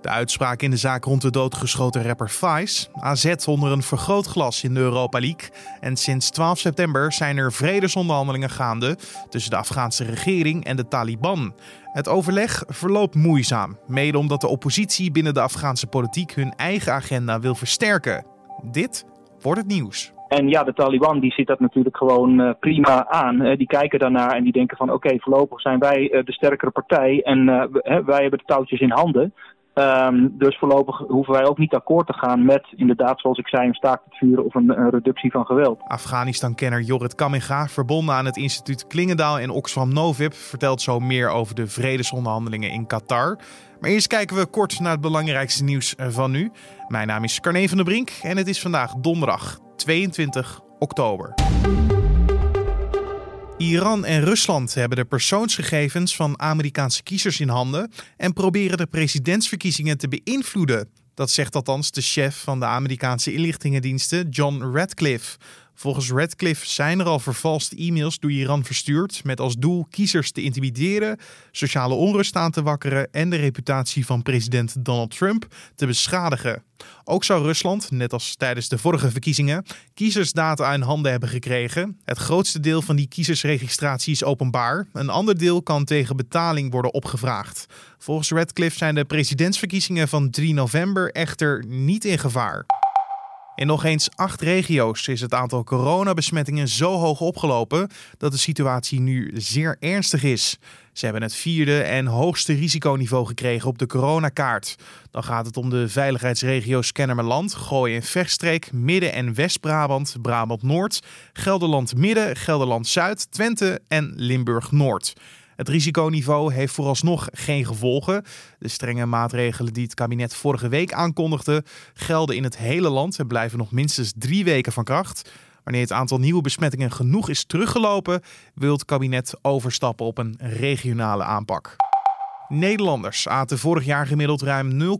De uitspraak in de zaak rond de doodgeschoten rapper Vice. AZ onder een vergrootglas in de Europa League. En sinds 12 september zijn er vredesonderhandelingen gaande tussen de Afghaanse regering en de Taliban. Het overleg verloopt moeizaam, mede omdat de oppositie binnen de Afghaanse politiek hun eigen agenda wil versterken. Dit wordt het nieuws. En ja, de Taliban die ziet dat natuurlijk gewoon uh, prima aan. Die kijken daarnaar en die denken van oké, voorlopig zijn wij uh, de sterkere partij en wij hebben de touwtjes in handen. Um, dus voorlopig hoeven wij ook niet akkoord te gaan met inderdaad, zoals ik zei, een staakt het vuren of een, reductie van geweld. Afghanistan-kenner Jorrit Kamminga, verbonden aan het instituut Klingendaal en Oxfam Novib, vertelt zo meer over de vredesonderhandelingen in Qatar. Maar eerst kijken we kort naar het belangrijkste nieuws van nu. Mijn naam is Carne van der Brink en het is vandaag donderdag 22 oktober. Iran en Rusland hebben de persoonsgegevens van Amerikaanse kiezers in handen en proberen de presidentsverkiezingen te beïnvloeden. Dat zegt althans de chef van de Amerikaanse inlichtingendiensten, John Radcliffe. Volgens Radcliffe zijn er al vervalste e-mails door Iran verstuurd met als doel kiezers te intimideren, sociale onrust aan te wakkeren en de reputatie van president Donald Trump te beschadigen. Ook zou Rusland, net als tijdens de vorige verkiezingen, kiezersdata in handen hebben gekregen. Het grootste deel van die kiezersregistratie is openbaar. Een ander deel kan tegen betaling worden opgevraagd. Volgens Radcliffe zijn de presidentsverkiezingen van 3 november echter niet in gevaar. In nog eens acht regio's is het aantal coronabesmettingen zo hoog opgelopen dat de situatie nu zeer ernstig is. Ze hebben het vierde en hoogste risiconiveau gekregen op de coronakaart. Dan gaat het om de veiligheidsregio's Kennemerland, Gooi en Vechtstreek, Midden- en West-Brabant, Brabant-Noord, Gelderland-Midden, Gelderland-Zuid, Twente en Limburg-Noord. Het risiconiveau heeft vooralsnog geen gevolgen. De strenge maatregelen die het kabinet vorige week aankondigde, gelden in het hele land en blijven nog minstens drie weken van kracht. Wanneer het aantal nieuwe besmettingen genoeg is teruggelopen, wil het kabinet overstappen op een regionale aanpak. Nederlanders aten vorig jaar gemiddeld ruim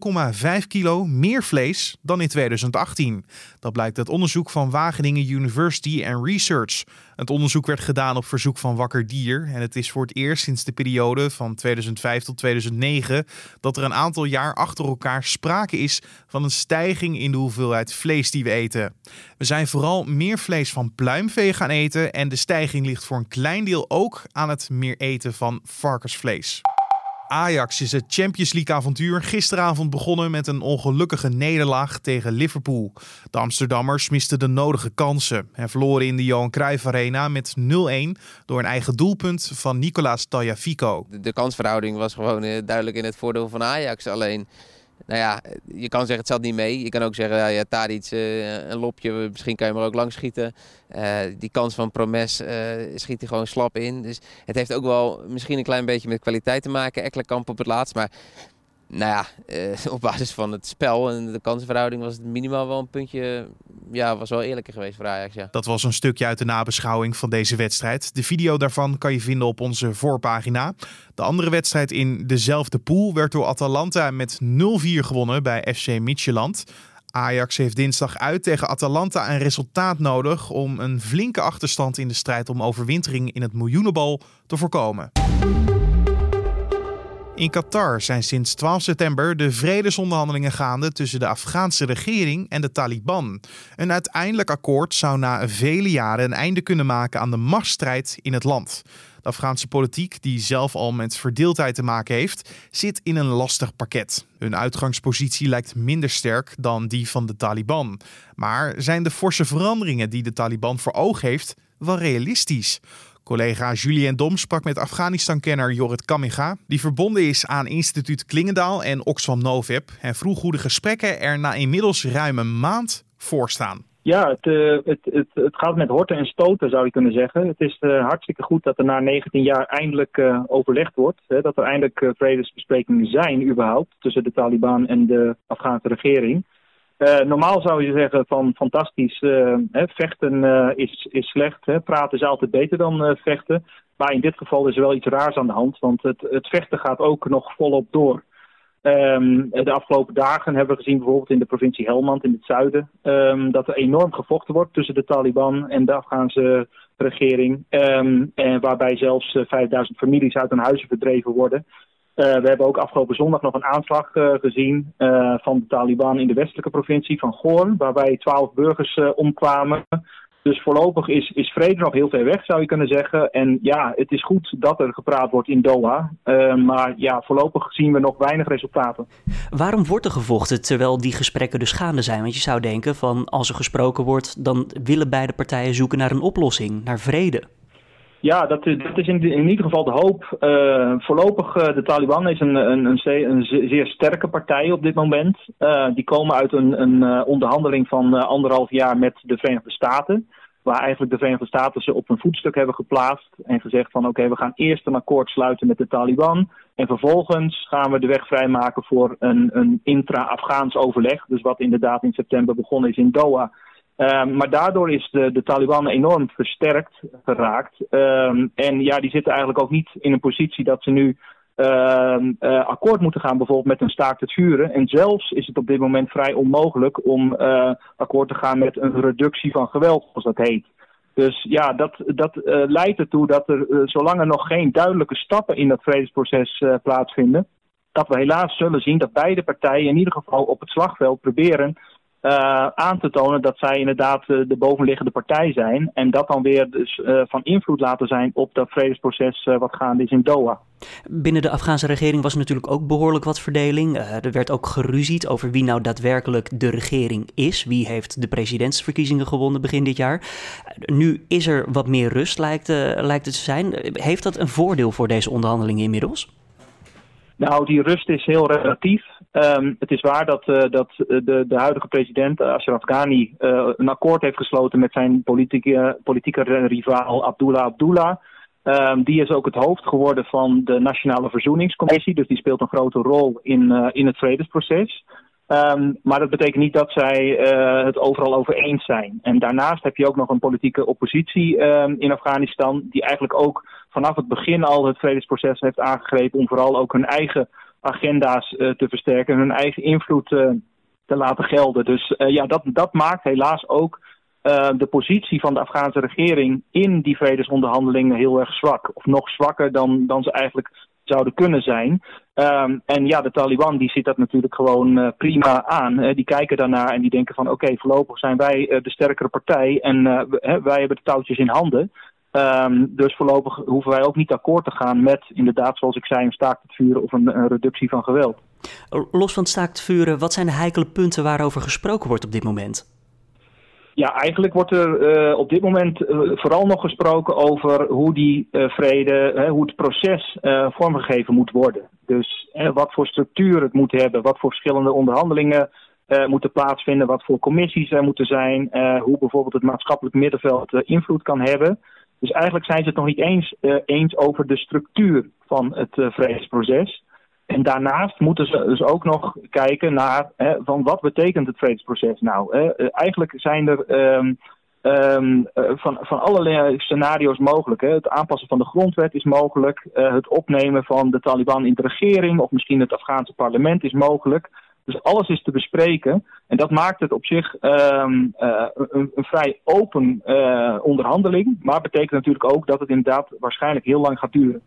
0,5 kilo meer vlees dan in 2018. Dat blijkt uit onderzoek van Wageningen University and Research. Het onderzoek werd gedaan op verzoek van Wakker Dier en het is voor het eerst sinds de periode van 2005 tot 2009 dat er een aantal jaar achter elkaar sprake is van een stijging in de hoeveelheid vlees die we eten. We zijn vooral meer vlees van pluimvee gaan eten en de stijging ligt voor een klein deel ook aan het meer eten van varkensvlees. Ajax is het Champions League avontuur gisteravond begonnen met een ongelukkige nederlaag tegen Liverpool. De Amsterdammers misten de nodige kansen en verloren in de Johan Cruijff Arena met 0-1 door een eigen doelpunt van Nicolas Tagliafico. De, de kansverhouding was gewoon eh, duidelijk in het voordeel van Ajax. Alleen nou ja, je kan zeggen het zat niet mee. Je kan ook zeggen, ja, ja Tadic, uh, een lopje, misschien kan je er ook langs schieten. Uh, die kans van Promes uh, schiet hij gewoon slap in. Dus het heeft ook wel misschien een klein beetje met kwaliteit te maken. Ekkelenkamp op het laatst, maar nou ja, eh, op basis van het spel en de kansenverhouding was het minimaal wel een puntje. Ja, was wel eerlijker geweest voor Ajax. Ja. Dat was een stukje uit de nabeschouwing van deze wedstrijd. De video daarvan kan je vinden op onze voorpagina. De andere wedstrijd in dezelfde pool werd door Atalanta met 0-4 gewonnen bij FC Midtjylland. Ajax heeft dinsdag uit tegen Atalanta een resultaat nodig om een flinke achterstand in de strijd om overwintering in het miljoenenbal te voorkomen. In Qatar zijn sinds 12 september de vredesonderhandelingen gaande tussen de Afghaanse regering en de Taliban. Een uiteindelijk akkoord zou na vele jaren een einde kunnen maken aan de machtsstrijd in het land. De Afghaanse politiek, die zelf al met verdeeldheid te maken heeft, zit in een lastig pakket. Hun uitgangspositie lijkt minder sterk dan die van de Taliban. Maar zijn de forse veranderingen die de Taliban voor oog heeft wel realistisch? Collega Julien Dom sprak met Afghanistan-kenner Jorrit Kamminga, die verbonden is aan instituut Klingendaal en Oxfam Novib, en vroeg hoe de gesprekken er na inmiddels ruim een maand voor staan. Ja, het, uh, het, het, het, gaat met horten en stoten zou je kunnen zeggen. Het is uh, hartstikke goed dat er na 19 jaar eindelijk uh, overlegd wordt. Hè, dat er eindelijk vredesbesprekingen zijn überhaupt tussen de Taliban en de Afghaanse regering. Uh, normaal zou je zeggen van fantastisch, uh, hè, vechten uh, is, is slecht, hè, praten is altijd beter dan vechten. Maar in dit geval is er wel iets raars aan de hand, want het, het vechten gaat ook nog volop door. Um, de afgelopen dagen hebben we gezien bijvoorbeeld in de provincie Helmand in het zuiden um, dat er enorm gevochten wordt tussen de Taliban en de Afghaanse regering. Um, en waarbij zelfs 5000 families uit hun huizen verdreven worden. We hebben ook afgelopen zondag nog een aanslag gezien van de Taliban in de westelijke provincie van Goor, waarbij twaalf burgers omkwamen. Dus voorlopig is, is vrede nog heel ver weg, zou je kunnen zeggen. En ja, het is goed dat er gepraat wordt in Doha. Maar ja, voorlopig zien we nog weinig resultaten. Waarom wordt er gevochten terwijl die gesprekken dus gaande zijn? Want je zou denken van als er gesproken wordt, dan willen beide partijen zoeken naar een oplossing, naar vrede. Ja, dat is, is in, in, ieder geval de hoop. Uh, voorlopig, uh, de Taliban is een, een, een, zeer sterke partij op dit moment. Uh, die komen uit een, onderhandeling van anderhalf jaar met de Verenigde Staten. Waar eigenlijk de Verenigde Staten ze op een voetstuk hebben geplaatst. En gezegd van oké, we gaan eerst een akkoord sluiten met de Taliban. En vervolgens gaan we de weg vrijmaken voor een, een intra-Afghaans overleg. Dus wat inderdaad in september begonnen is in Doha. Um, maar daardoor is de, de Taliban enorm versterkt geraakt. Um, en ja, die zitten eigenlijk ook niet in een positie dat ze nu uh, uh, akkoord moeten gaan, bijvoorbeeld met een staakt het vuren. En zelfs is het op dit moment vrij onmogelijk om uh, akkoord te gaan met een reductie van geweld, zoals dat heet. Dus ja, dat, dat leidt ertoe dat er, zolang er nog geen duidelijke stappen in dat vredesproces plaatsvinden, dat we helaas zullen zien dat beide partijen in ieder geval op het slagveld proberen uh, aan te tonen dat zij inderdaad uh, de bovenliggende partij zijn. En dat dan weer dus uh, van invloed laten zijn op dat vredesproces wat gaande is in Doha. Binnen de Afghaanse regering was natuurlijk ook behoorlijk wat verdeling. er werd ook geruzied over wie nou daadwerkelijk de regering is. Wie heeft de presidentsverkiezingen gewonnen begin dit jaar. Nu is er wat meer rust, lijkt, lijkt het te zijn. Heeft dat een voordeel voor deze onderhandelingen inmiddels? Nou, die rust is heel relatief. Um, het is waar dat, uh, dat de, de huidige president uh, Ashraf Ghani een akkoord heeft gesloten met zijn politieke, politieke rivaal Abdullah Abdullah. Um, die is ook het hoofd geworden van de Nationale Verzoeningscommissie. Dus die speelt een grote rol in, in het vredesproces. Um, maar dat betekent niet dat zij uh, het overal over eens zijn. En daarnaast heb je ook nog een politieke oppositie um, in Afghanistan, die eigenlijk ook vanaf het begin al het vredesproces heeft aangegrepen om vooral ook hun eigen agenda's uh, te versterken, hun eigen invloed uh, te laten gelden. Dus ja, dat, dat maakt helaas ook de positie van de Afghaanse regering in die vredesonderhandelingen heel erg zwak. Of nog zwakker dan, dan ze eigenlijk zouden kunnen zijn. Um, en ja, de Taliban die ziet dat natuurlijk gewoon uh, prima aan. Uh, die kijken daarnaar en die denken van oké, voorlopig zijn wij uh, de sterkere partij en wij hebben de touwtjes in handen. Um, dus voorlopig hoeven wij ook niet akkoord te gaan met inderdaad, zoals ik zei, een staakt het vuren of een, een reductie van geweld. Los van het staakt vuren, wat zijn de heikele punten waarover gesproken wordt op dit moment? Ja, eigenlijk wordt er uh, op dit moment uh, vooral nog gesproken over hoe die uh, vrede, hoe het proces vormgegeven moet worden. Dus wat voor structuur het moet hebben, wat voor verschillende onderhandelingen moeten plaatsvinden, wat voor commissies er moeten zijn, hoe bijvoorbeeld het maatschappelijk middenveld invloed kan hebben. Dus eigenlijk zijn ze het nog niet eens, eens over de structuur van het vredesproces. En daarnaast moeten ze dus ook nog kijken naar hè, van wat betekent het vredesproces nou. Hè? Eh, eigenlijk zijn er um, um, van, van allerlei scenario's mogelijk. Hè? Het aanpassen van de grondwet is mogelijk. Uh, het opnemen van de Taliban in de regering of misschien het Afghaanse parlement is mogelijk. Dus alles is te bespreken. En dat maakt het op zich uh, een, een, vrij open onderhandeling. Maar betekent natuurlijk ook dat het inderdaad waarschijnlijk heel lang gaat duren.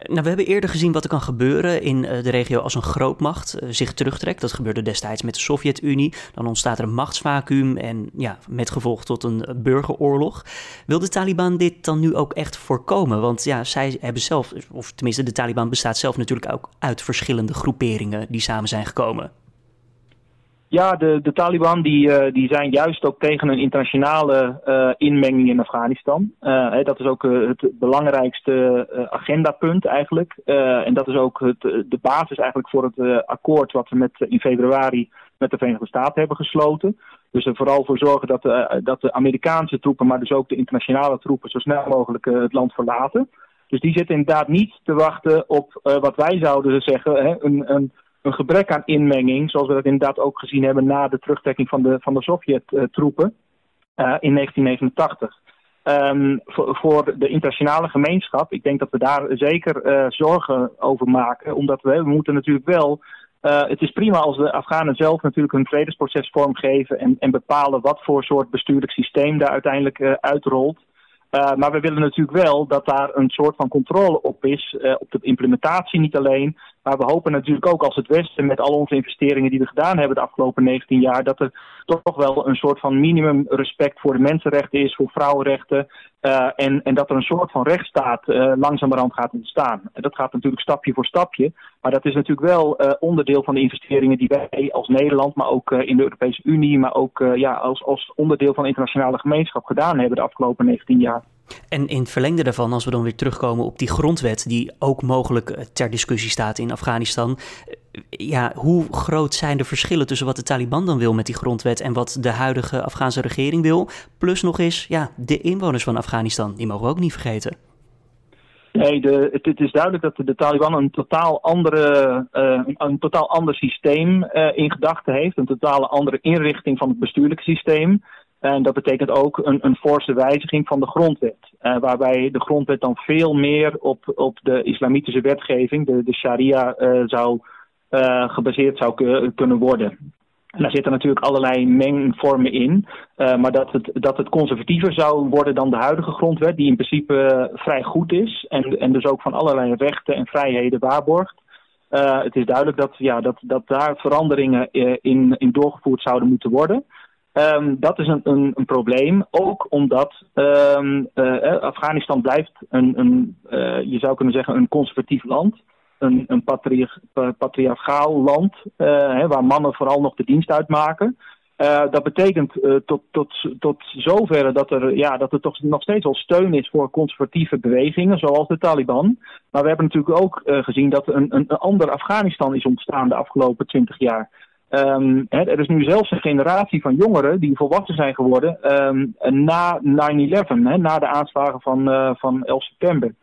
Nou, we hebben eerder gezien wat er kan gebeuren in de regio als een grootmacht uh, zich terugtrekt. Dat gebeurde destijds met de Sovjet-Unie. Dan ontstaat er een machtsvacuum en ja, met gevolg tot een burgeroorlog. Wil de Taliban dit dan nu ook echt voorkomen? Want ja, zij hebben zelf, of tenminste de Taliban bestaat zelf natuurlijk ook uit verschillende groeperingen die samen zijn gekomen. Ja, de, de Taliban die, uh, die zijn juist ook tegen een internationale uh, inmenging in Afghanistan. Uh, hè, dat is ook het belangrijkste agendapunt eigenlijk. en dat is ook het, de basis eigenlijk voor het akkoord wat we met, in februari met de Verenigde Staten hebben gesloten. Dus er vooral voor zorgen dat de, dat de Amerikaanse troepen, maar dus ook de internationale troepen zo snel mogelijk het land verlaten. Dus die zitten inderdaad niet te wachten op wat wij zouden zeggen, hè, een, een een gebrek aan inmenging, zoals we dat inderdaad ook gezien hebben na de terugtrekking van de, van de Sovjet-troepen uh, in 1989. Um, voor, de internationale gemeenschap, ik denk dat we daar zeker uh, zorgen over maken, omdat we, we moeten natuurlijk wel. Uh, het is prima als de Afghanen zelf natuurlijk hun vredesproces vormgeven en, en bepalen wat voor soort bestuurlijk systeem daar uiteindelijk uitrolt. Maar we willen natuurlijk wel dat daar een soort van controle op is, op de implementatie niet alleen, maar we hopen natuurlijk ook als het Westen met al onze investeringen die we gedaan hebben de afgelopen 19 jaar, dat er toch wel een soort van minimum respect voor de mensenrechten is, voor vrouwenrechten. Uh, en, en dat er een soort van rechtsstaat langzamerhand gaat ontstaan. En dat gaat natuurlijk stapje voor stapje. Maar dat is natuurlijk wel onderdeel van de investeringen die wij als Nederland, maar ook in de Europese Unie, maar ook ja, als, als onderdeel van de internationale gemeenschap gedaan hebben de afgelopen 19 jaar. En in het verlengde daarvan, als we dan weer terugkomen op die grondwet, die ook mogelijk eh, ter discussie staat in Afghanistan. Eh, ja, hoe groot zijn de verschillen tussen wat de Taliban dan wil met die grondwet en wat de huidige Afghaanse regering wil? Plus nog eens, ja, de inwoners van Afghanistan, die mogen we ook niet vergeten. Nee, de, het, is duidelijk dat de, Taliban een totaal, andere, uh, een totaal ander systeem in gedachten heeft. Een totale andere inrichting van het bestuurlijke systeem. En dat betekent ook een, een forse wijziging van de grondwet. Uh, waarbij de grondwet dan veel meer op, op de islamitische wetgeving, de, de sharia, uh, zou, gebaseerd zou kunnen worden. En daar zitten natuurlijk allerlei mengvormen in. maar dat het, dat het conservatiever zou worden dan de huidige grondwet, die in principe vrij goed is. En, en dus ook van allerlei rechten en vrijheden waarborgt. het is duidelijk dat, ja, dat, dat daar veranderingen in, in doorgevoerd zouden moeten worden. Um, dat is een, een, een, probleem, ook omdat um, uh, Afghanistan blijft een, een uh, je zou kunnen zeggen, een conservatief land. Een, een patriarch, patriarchaal land, hè, waar mannen vooral nog de dienst uitmaken. dat betekent tot, tot, tot zover dat er, ja, dat er toch nog steeds wel steun is voor conservatieve bewegingen, zoals de Taliban. Maar we hebben natuurlijk ook gezien dat een, een ander Afghanistan is ontstaan de afgelopen twintig jaar. Hè, er is nu zelfs een generatie van jongeren die volwassen zijn geworden um, na 9-11, na de aanslagen van, uh, van 11 september.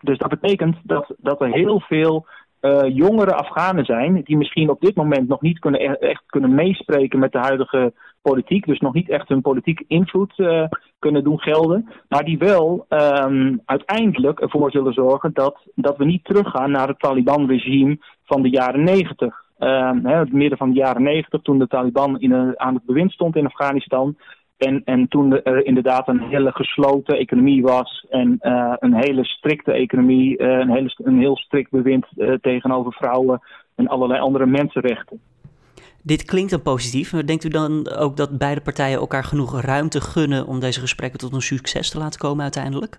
Dus dat betekent dat, dat er heel veel uh, jongere Afghanen zijn die misschien op dit moment nog niet kunnen, e-, echt kunnen meespreken met de huidige politiek, dus nog niet echt hun politieke invloed uh, kunnen doen gelden, maar die wel um, uiteindelijk ervoor zullen zorgen dat, dat we niet teruggaan naar het Taliban-regime van de jaren 90. Uh, hè, het midden van de jaren negentig, toen de Taliban in aan het bewind stond in Afghanistan. En, en toen er inderdaad een hele gesloten economie was en uh, een hele strikte economie, uh, een, hele, een heel strikt bewind uh, tegenover vrouwen en allerlei andere mensenrechten. Dit klinkt dan positief, maar denkt u dan ook dat beide partijen elkaar genoeg ruimte gunnen om deze gesprekken tot een succes te laten komen uiteindelijk?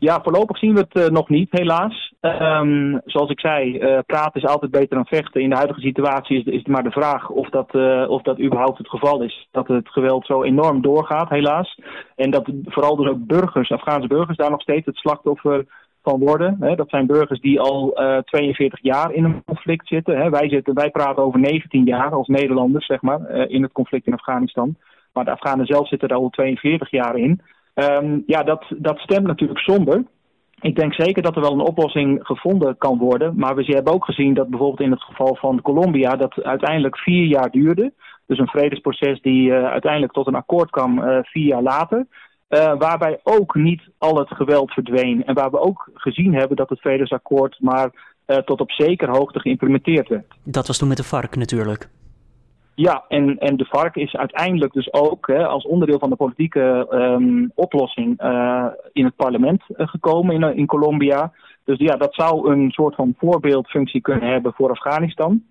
Ja, voorlopig zien we het uh, nog niet, helaas. Um, zoals ik zei, uh, praten is altijd beter dan vechten. In de huidige situatie is, is het maar de vraag of dat, uh, of dat überhaupt het geval is. Dat het geweld zo enorm doorgaat, helaas. En dat vooral dus ook burgers, Afghaanse burgers, daar nog steeds het slachtoffer van worden. Hè. Dat zijn burgers die al 42 jaar in een conflict zitten. Hè. Wij, zitten. wij praten over 19 jaar als Nederlanders, zeg maar, in het conflict in Afghanistan. Maar de Afghanen zelf zitten er al 42 jaar in. Um, ja, dat, dat stemt natuurlijk somber. Ik denk zeker dat er wel een oplossing gevonden kan worden. Maar we hebben ook gezien dat bijvoorbeeld in het geval van Colombia dat uiteindelijk vier jaar duurde. Dus een vredesproces die uh, uiteindelijk tot een akkoord kwam uh, vier jaar later. Uh, waarbij ook niet al het geweld verdween. En waar we ook gezien hebben dat het vredesakkoord maar tot op zekere hoogte geïmplementeerd werd. Dat was toen met de FARC natuurlijk. Ja, en, en de vark is uiteindelijk dus ook hè, als onderdeel van de politieke um, oplossing uh, in het parlement uh, gekomen in, in Colombia. Dus ja, dat zou een soort van voorbeeldfunctie kunnen hebben voor Afghanistan.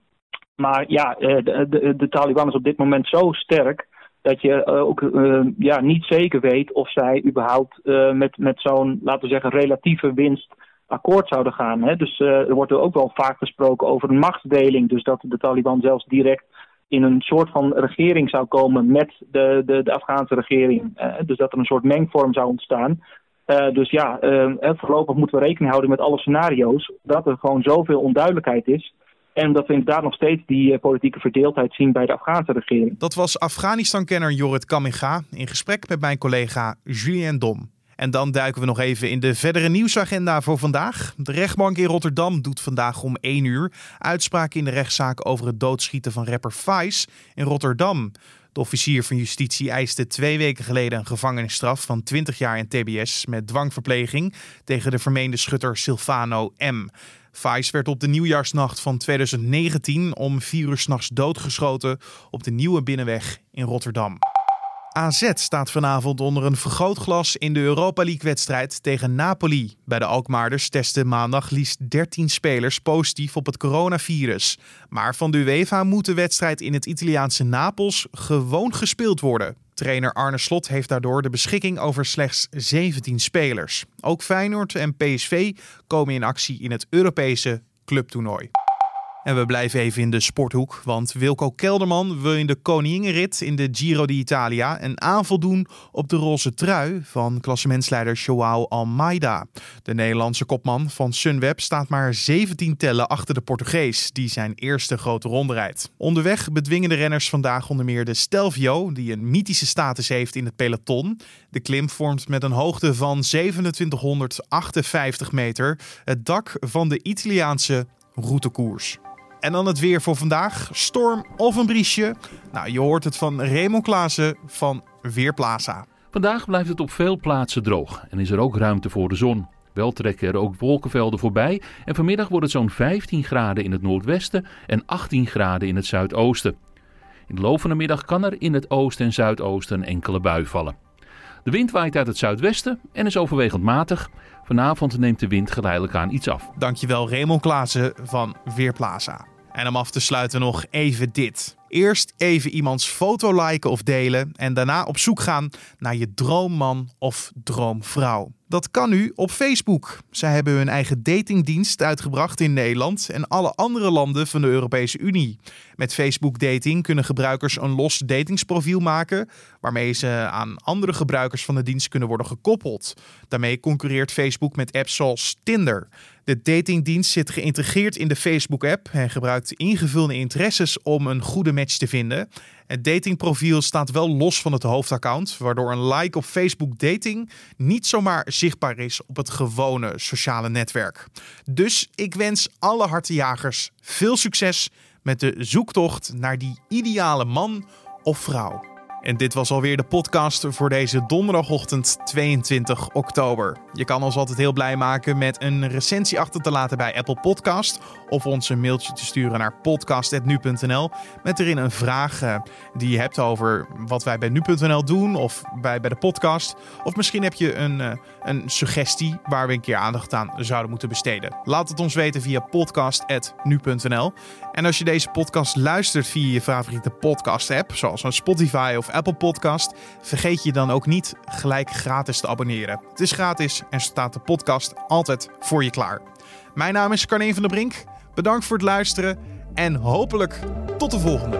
Maar ja, de, de, de, Taliban is op dit moment zo sterk dat je ook ja, niet zeker weet of zij überhaupt met, met zo'n, laten we zeggen, relatieve winst akkoord zouden gaan. Hè? Dus er wordt er ook wel vaak gesproken over een machtsdeling. Dus dat de Taliban zelfs direct in een soort van regering zou komen met de, de, de Afghaanse regering. Uh, dus dat er een soort mengvorm zou ontstaan. Uh, dus ja, uh, voorlopig moeten we rekening houden met alle scenario's. Dat er gewoon zoveel onduidelijkheid is. En dat we inderdaad nog steeds die politieke verdeeldheid zien bij de Afghaanse regering. Dat was Afghanistan-kenner Jorrit Kaminga in gesprek met mijn collega Julien Dom. En dan duiken we nog even in de verdere nieuwsagenda voor vandaag. De rechtbank in Rotterdam doet vandaag om 1 uur uitspraak in de rechtszaak over het doodschieten van rapper Vice in Rotterdam. De officier van justitie eiste twee weken geleden een gevangenisstraf van 20 jaar in TBS met dwangverpleging tegen de vermeende schutter Silvano M. Vice werd op de nieuwjaarsnacht van 2019 om 4 uur s'nachts doodgeschoten op de Nieuwe Binnenweg in Rotterdam. AZ staat vanavond onder een vergrootglas in de Europa League-wedstrijd tegen Napoli. Bij de Alkmaarders testen maandag liefst 13 spelers positief op het coronavirus. Maar van de UEFA moet de wedstrijd in het Italiaanse Napels gewoon gespeeld worden. Trainer Arne Slot heeft daardoor de beschikking over slechts 17 spelers. Ook Feyenoord en PSV komen in actie in het Europese clubtoernooi. En we blijven even in de sporthoek, want Wilco Kelderman wil in de koninginrit in de Giro d'Italia een aanval doen op de roze trui van klassementsleider Joao Almeida. De Nederlandse kopman van Sunweb staat maar 17 tellen achter de Portugees, die zijn eerste grote ronde rijdt. Onderweg bedwingen de renners vandaag onder meer de Stelvio, die een mythische status heeft in het peloton. De klim vormt met een hoogte van 2758 meter het dak van de Italiaanse routekoers. En dan het weer voor vandaag. Storm of een briesje. Nou, je hoort het van Raymond Klaassen van Weerplaza. Vandaag blijft het op veel plaatsen droog en is er ook ruimte voor de zon. Wel trekken er ook wolkenvelden voorbij en vanmiddag wordt het zo'n 15 graden in het noordwesten en 18 graden in het zuidoosten. In de loop van de middag kan er in het oosten en zuidoosten een enkele bui vallen. De wind waait uit het zuidwesten en is overwegend matig. Vanavond neemt de wind geleidelijk aan iets af. Dankjewel Raymond Klaassen van Weerplaza. En om af te sluiten nog even dit. Eerst even iemands foto liken of delen en daarna op zoek gaan naar je droomman of droomvrouw. Dat kan nu op Facebook. Zij hebben hun eigen datingdienst uitgebracht in Nederland en alle andere landen van de Europese Unie. Met Facebook Dating kunnen gebruikers een los datingsprofiel maken, waarmee ze aan andere gebruikers van de dienst kunnen worden gekoppeld. Daarmee concurreert Facebook met apps zoals Tinder. De datingdienst zit geïntegreerd in de Facebook-app en gebruikt ingevulde interesses om een goede match te vinden. Het datingprofiel staat wel los van het hoofdaccount, waardoor een like op Facebook Dating niet zomaar zichtbaar is op het gewone sociale netwerk. Dus ik wens alle hartejagers veel succes met de zoektocht naar die ideale man of vrouw. En dit was alweer de podcast voor deze donderdagochtend 22 oktober. Je kan ons altijd heel blij maken met een recensie achter te laten bij Apple Podcast. Of ons een mailtje te sturen naar podcast.nu.nl. Met erin een vraag eh, die je hebt over wat wij bij nu.nl doen. Of bij, bij de podcast. Of misschien heb je een, uh, een suggestie waar we een keer aandacht aan zouden moeten besteden. Laat het ons weten via podcast.nu.nl. En als je deze podcast luistert via je favoriete podcast app. Zoals een Spotify Apple Podcast, vergeet je dan ook niet gelijk gratis te abonneren. Het is gratis en staat de podcast altijd voor je klaar. Mijn naam is Carne van der Brink. Bedankt voor het luisteren en hopelijk tot de volgende.